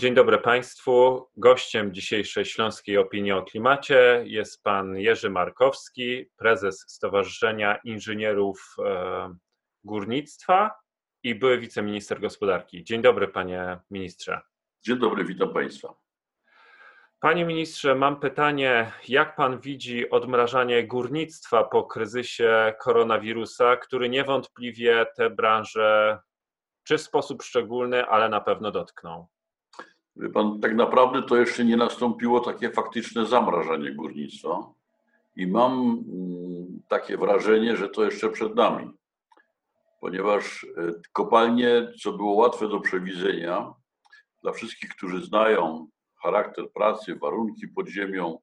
Dzień dobry Państwu. Gościem dzisiejszej Śląskiej Opinii o Klimacie jest pan Jerzy Markowski, prezes Stowarzyszenia Inżynierów e, Górnictwa i były wiceminister gospodarki. Dzień dobry, panie ministrze. Dzień dobry, witam Państwa. Panie ministrze, mam pytanie, jak pan widzi odmrażanie górnictwa po kryzysie koronawirusa, który niewątpliwie tę branżę czy w sposób szczególny, ale na pewno dotknął? Wie pan, tak naprawdę to jeszcze nie nastąpiło takie faktyczne zamrażanie górnictwa i mam mm, takie wrażenie, że to jeszcze przed nami, ponieważ e, kopalnie, co było łatwe do przewidzenia, dla wszystkich, którzy znają charakter pracy, warunki pod ziemią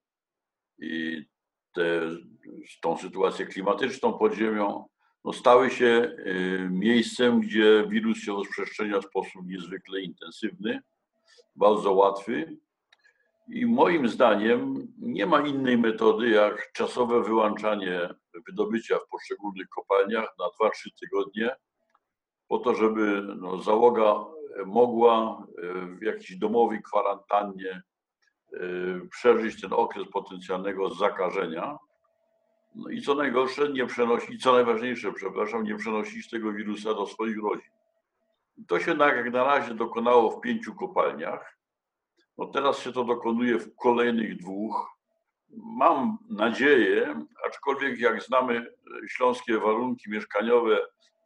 i te, tą sytuację klimatyczną pod ziemią, no stały się e, miejscem, gdzie wirus się rozprzestrzenia w sposób niezwykle intensywny bardzo łatwy. I moim zdaniem nie ma innej metody jak czasowe wyłączanie wydobycia w poszczególnych kopalniach na 2-3 tygodnie, po to, żeby no, załoga mogła e, w jakiejś domowej kwarantannie e, przeżyć ten okres potencjalnego zakażenia. No i co najgorsze, nie przenosić, co najważniejsze, przepraszam, nie przenosić tego wirusa do swoich rodzin. To się jak na razie dokonało w pięciu kopalniach. No teraz się to dokonuje w kolejnych dwóch. Mam nadzieję, aczkolwiek jak znamy śląskie warunki mieszkaniowe,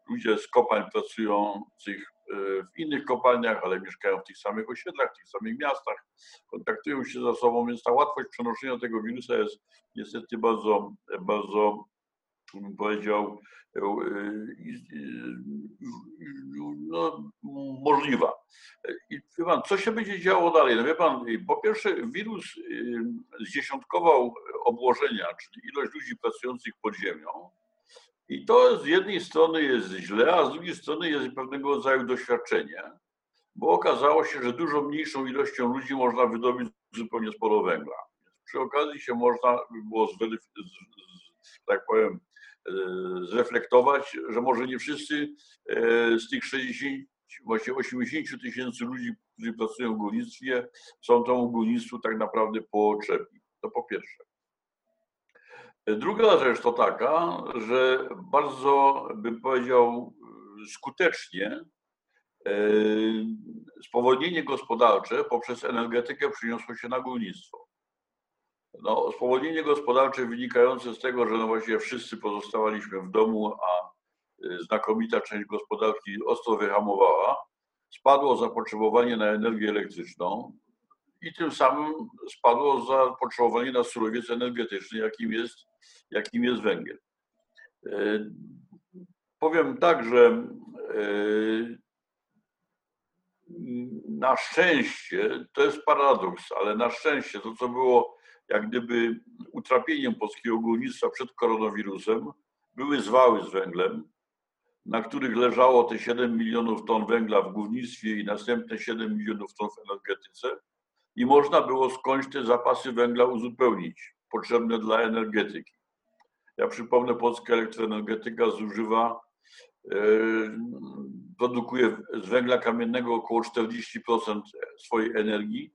ludzie z kopalń pracujących e, w innych kopalniach, ale mieszkają w tych samych osiedlach, w tych samych miastach, kontaktują się ze sobą, więc ta łatwość przenoszenia tego wirusa jest niestety bardzo, bardzo bym powiedział, e, no, możliwa. I wie pan, co się będzie działo dalej? No wie pan, po pierwsze, wirus zdziesiątkował obłożenia, czyli ilość ludzi pracujących pod ziemią. I to z jednej strony jest źle, a z drugiej strony jest pewnego rodzaju doświadczenie, bo okazało się, że dużo mniejszą ilością ludzi można wydobyć zupełnie sporo węgla. Przy okazji się można było, tak powiem, zreflektować, że może nie wszyscy e, z tych 60, właśnie 80 tysięcy ludzi, którzy pracują w górnictwie, są temu górnictwu tak naprawdę potrzebni. To po pierwsze. E, druga rzecz to taka, że bardzo bym powiedział skutecznie spowolnienie gospodarcze poprzez energetykę przyniosło się na górnictwo. No, spowolnienie gospodarcze wynikające z tego, że no właściwie wszyscy pozostawaliśmy w domu, a y, znakomita część gospodarki ostro wyhamowała, spadło zapotrzebowanie na energię elektryczną i tym samym spadło zapotrzebowanie na surowiec energetyczny, jakim jest, jakim jest węgiel. Y, powiem tak, że y, na szczęście, to jest paradoks, ale na szczęście to, co było jak gdyby utrapieniem polskiego górnictwa przed koronawirusem były zwały z węglem, na których leżało te 7 milionów ton węgla w górnictwie i następne 7 milionów ton w energetyce i można było skądś te zapasy węgla uzupełnić, potrzebne dla energetyki. Ja przypomnę, polska elektroenergetyka zużywa, e, produkuje z węgla kamiennego około 40% swojej energii,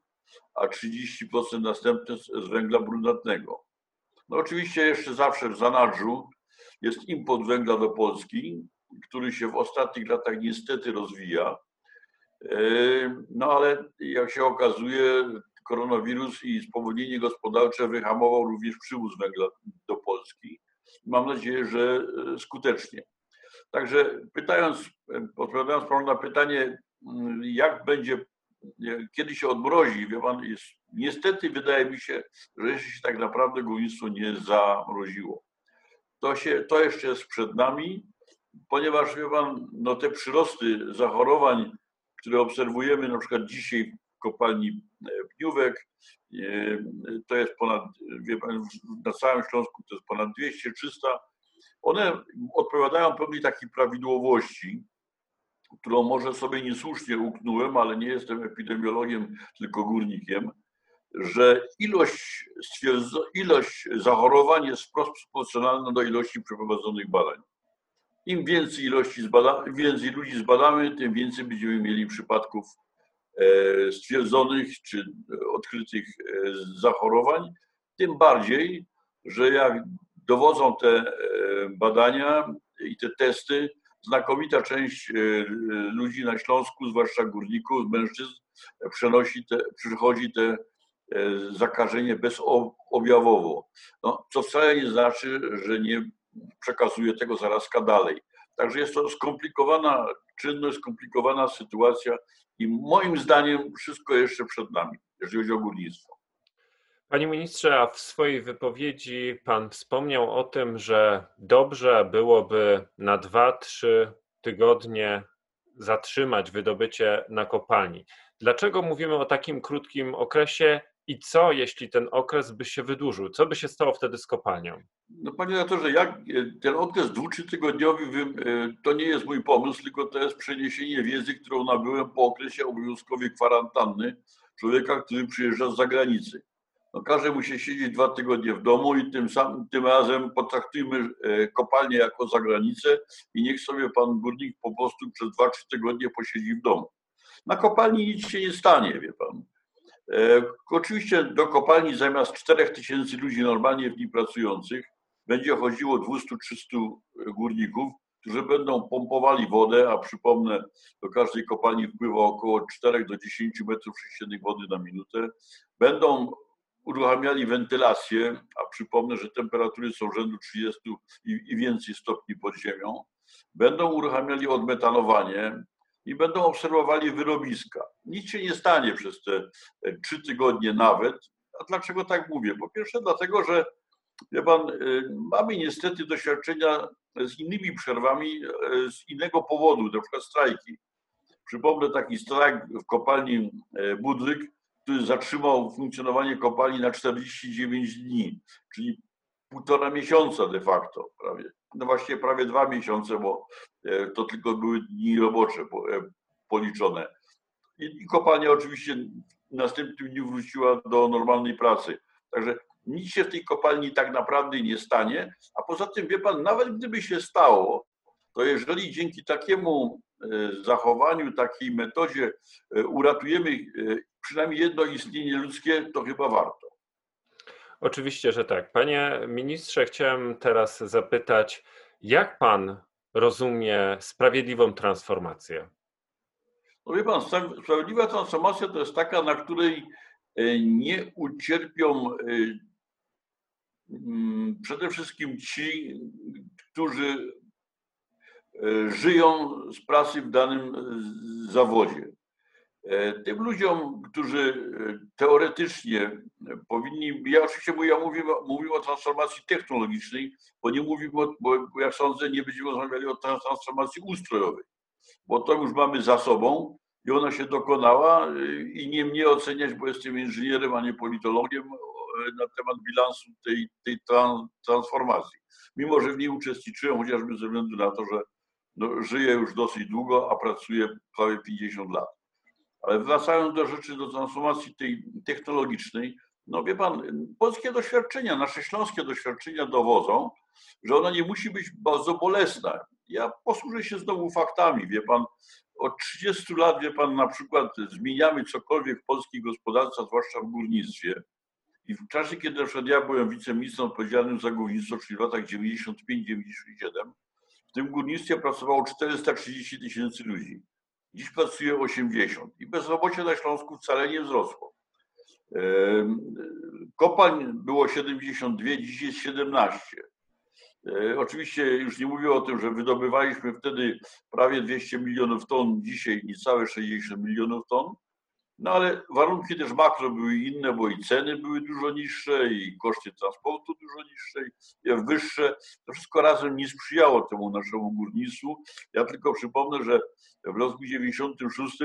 a 30% następne z węgla brunatnego. No oczywiście jeszcze zawsze w zanadrzu jest import węgla do Polski, który się w ostatnich latach niestety rozwija. E, no ale jak się okazuje, koronawirus i spowolnienie gospodarcze wyhamował również przywóz węgla do Polski. Mam nadzieję, że e, skutecznie. Także pytając, odpowiadając na pytanie, jak będzie kiedy się odmrozi, wie pan, jest, niestety wydaje mi się, że jeszcze się tak naprawdę górnictwo nie zamroziło. To, się, to jeszcze jest przed nami, ponieważ wie pan, no te przyrosty zachorowań, które obserwujemy na przykład dzisiaj w kopalni e, Pniówek, e, to jest ponad, wie pan, na całym Śląsku to jest ponad 200-300, one odpowiadają pewnej takiej prawidłowości, którą może sobie niesłusznie uknąłem, ale nie jestem epidemiologiem, tylko górnikiem, że ilość, ilość zachorowań jest wprost proporcjonalna do ilości przeprowadzonych badań. Im więcej ilości zbada, więcej ludzi zbadamy, tym więcej będziemy mieli przypadków stwierdzonych czy odkrytych zachorowań. Tym bardziej, że jak dowodzą te badania i te testy, znakomita część ludzi na Śląsku, zwłaszcza górników, mężczyzn, przenosi te, przychodzi te zakażenie bezobjawowo. No, co wcale nie znaczy, że nie przekazuje tego zarazka dalej. Także jest to skomplikowana czynność, skomplikowana sytuacja i moim zdaniem wszystko jeszcze przed nami, jeżeli chodzi o górnictwo. Panie ministrze, a w swojej wypowiedzi pan wspomniał o tym, że dobrze byłoby na dwa, trzy tygodnie zatrzymać wydobycie na kopalni. Dlaczego mówimy o takim krótkim okresie i co, jeśli ten okres by się wydłużył? Co by się stało wtedy z kopalnią? No panie redaktorze, jak e, ten okres dwu, tygodniowy e, to nie jest mój pomysł, tylko to jest przeniesienie wiedzy, którą nabyłem po okresie obowiązkowej kwarantanny człowieka, który przyjeżdża z zagranicy. No, każe mu się siedzieć dwa tygodnie w domu i tym tym razem potraktujmy e, kopalnię jako zagranicę i niech sobie pan górnik po prostu przez dwa, trzy tygodnie posiedzi w domu. Na kopalni nic się nie stanie, wie pan. E, oczywiście do kopalni zamiast 4000 ludzi normalnie w niej pracujących będzie chodziło 200-300 górników, którzy będą pompowali wodę, a przypomnę, do każdej kopalni wpływa około 4 do 10 metrów sześciennych wody na minutę. Będą uruchamiali wentylację, a przypomnę, że temperatury są rzędu 30 i więcej stopni pod ziemią. Będą uruchamiali odmetanowanie, i będą obserwowali wyrobiska. Nic się nie stanie przez te e, trzy tygodnie nawet. A dlaczego tak mówię? Po pierwsze, dlatego, że wie pan, e, mamy niestety doświadczenia z innymi przerwami e, z innego powodu, na przykład strajki. Przypomnę taki strajk w kopalni Budryk, który zatrzymał funkcjonowanie kopalni na 49 dni, czyli półtora miesiąca de facto prawie. No właśnie prawie dwa miesiące, bo e, to tylko były dni robocze e, policzone. I, kopalnia oczywiście w następnym dniu wróciła do normalnej pracy. Także nic się w tej kopalni tak naprawdę nie stanie. A poza tym, wie pan, nawet gdyby się stało, to jeżeli dzięki takiemu zachowaniu, takiej metodzie uratujemy przynajmniej jedno istnienie ludzkie, to chyba warto. Oczywiście, że tak. Panie ministrze, chciałem teraz zapytać, jak pan rozumie sprawiedliwą transformację? No wie pan, sprawiedliwa transformacja to jest taka, na której e, nie ucierpią e, przede wszystkim ci, którzy e, żyją z pracy w danym zawodzie. E, tym ludziom, którzy e, teoretycznie powinni, ja oczywiście mówię, ja mówię, mówię o transformacji technologicznej, bo nie mówimy, o, bo, bo jak sądzę, nie będziemy rozmawiali o transformacji ustrojowej, bo to już mamy za sobą i ona się dokonała e, i nie mnie oceniać, bo jestem inżynierem, a nie politologiem na temat bilansu tej, tej transformacji. Mimo, że w niej uczestniczyłem, chociażby ze względu na to, że no, żyję już dosyć długo, a pracuję prawie 50 lat. Ale wracając do rzeczy, do transformacji tej technologicznej, no wie pan, polskie doświadczenia, nasze śląskie doświadczenia dowodzą, że ona nie musi być bardzo bolesna. Ja posłużę się znowu faktami, wie pan, od 30 lat, wie pan, na przykład zmieniamy cokolwiek w polskiej gospodarce, zwłaszcza w górnictwie. I w czasie, kiedy na ja byłem wiceministrem odpowiedzialnym za górnictwo, czyli w latach 95-97, w tym górnictwie pracowało 430 tysięcy ludzi. Dziś pracuje 80 i bezrobocie na Śląsku wcale nie wzrosło. Kopań było 72, dziś jest 17. E, oczywiście już nie mówię o tym, że wydobywaliśmy wtedy prawie 200 milionów ton, dzisiaj niecałe 60 milionów ton. No ale warunki też makro były inne, bo i ceny były dużo niższe, i koszty transportu dużo niższe, i wyższe. To wszystko razem nie sprzyjało temu naszemu górnictwu. Ja tylko przypomnę, że w roku 96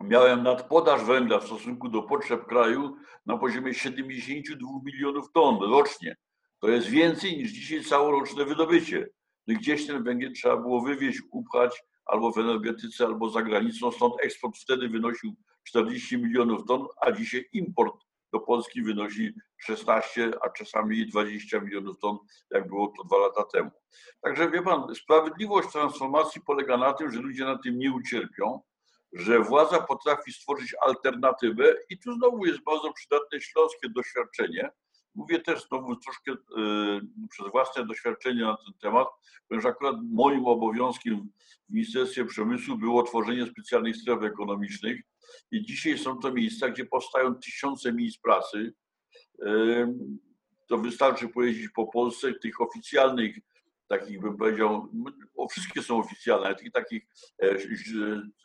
miałem nadpodaż węgla w stosunku do potrzeb kraju na poziomie 72 milionów ton rocznie. To jest więcej niż dzisiaj całoroczne wydobycie. No gdzieś ten węgiel trzeba było wywieźć, upchać albo w energetyce, albo za granicą. Stąd eksport wtedy wynosił 40 milionów ton, a dzisiaj import do Polski wynosi 16, a czasami 20 milionów ton, jak było to dwa lata temu. Także wie pan, sprawiedliwość transformacji polega na tym, że ludzie na tym nie ucierpią. że władza potrafi stworzyć alternatywę i tu znowu jest bardzo przydatne śląskie doświadczenie. Mówię też znowu troszkę y, przez własne doświadczenie na ten temat, ponieważ akurat moim obowiązkiem w Ministerstwie Przemysłu było tworzenie specjalnych stref ekonomicznych i dzisiaj są to miejsca, gdzie powstają tysiące miejsc pracy. Y, to wystarczy pojeździć po Polsce, tych oficjalnych takich bym powiedział, wszystkie są oficjalne, takich, takich e,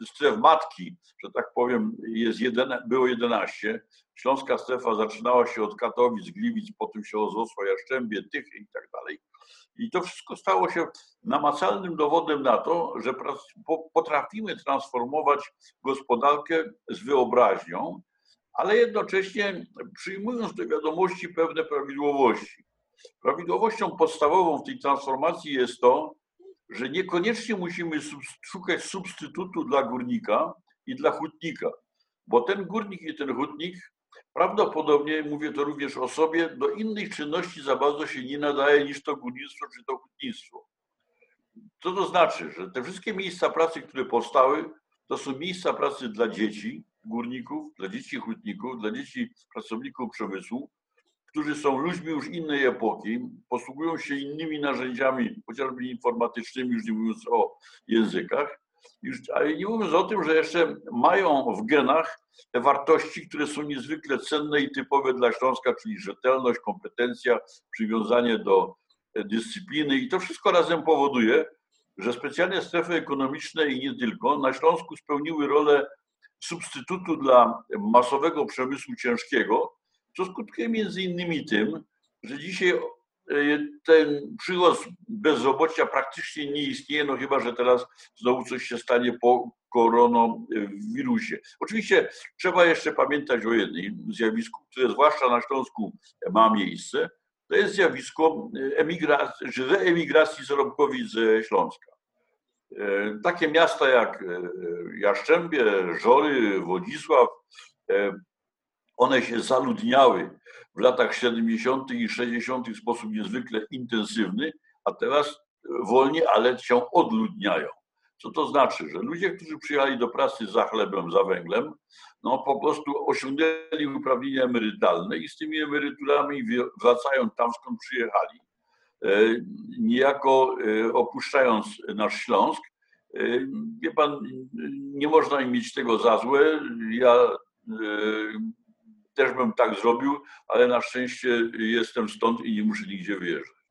stref matki, że tak powiem, jest jeden, było 11. Śląska strefa zaczynała się od Katowic, Gliwic, potem się rozrosła Jaszczębie, Tychy i tak dalej. I to wszystko stało się namacalnym dowodem na to, że potrafimy transformować gospodarkę z wyobraźnią, ale jednocześnie przyjmując do wiadomości pewne prawidłowości. Prawidłowością podstawową w tej transformacji jest to, że niekoniecznie musimy szukać substytutu dla górnika i dla hutnika, bo ten górnik i ten hutnik prawdopodobnie, mówię to również o sobie, do innych czynności za bardzo się nie nadaje niż to górnictwo czy to hutnictwo. Co to znaczy? Że te wszystkie miejsca pracy, które powstały, to są miejsca pracy dla dzieci górników, dla dzieci hutników, dla dzieci pracowników przemysłu, którzy są ludźmi już innej epoki, posługują się innymi narzędziami, chociażby informatycznymi, już nie mówiąc o językach, już, ale nie mówiąc o tym, że jeszcze mają w genach te wartości, które są niezwykle cenne i typowe dla Śląska, czyli rzetelność, kompetencja, przywiązanie do dyscypliny. I to wszystko razem powoduje, że specjalne strefy ekonomiczne i nie tylko na Śląsku spełniły rolę substytutu dla masowego przemysłu ciężkiego, co skutkuje między innymi tym, że dzisiaj e, ten przyrost bezrobocia praktycznie nie istnieje, no chyba, że teraz znowu coś się stanie po koronawirusie. Oczywiście trzeba jeszcze pamiętać o jednym zjawisku, które zwłaszcza na Śląsku ma miejsce. To jest zjawisko emigracji, reemigracji zarobkowi ze Śląska. E, takie miasta jak e, Jaszczębie, Żory, Wodzisław one się zaludniały w latach 70. i 60. w sposób niezwykle intensywny, a teraz wolniej, ale się odludniają. Co to znaczy? Że ludzie, którzy przyjechali do pracy za chlebem, za węglem, no po prostu osiągnęli uprawnienia emerytalne i z tymi emeryturami wracają tam, skąd przyjechali. E, niejako e, opuszczając nasz Śląsk, e, wie pan, nie można im mieć tego za złe. Ja też bym tak zrobił, ale na szczęście jestem stąd i nie muszę nigdzie wyjeżdżać.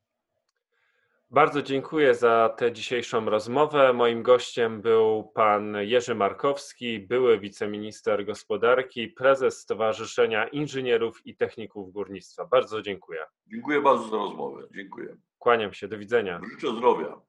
Bardzo dziękuję za tę dzisiejszą rozmowę. Moim gościem był pan Jerzy Markowski, były wiceminister gospodarki, prezes Stowarzyszenia Inżynierów i Techników Górnictwa. Bardzo dziękuję. Dziękuję bardzo za rozmowę. Dziękuję. Kłaniam się. Do widzenia. Życzę zdrowia.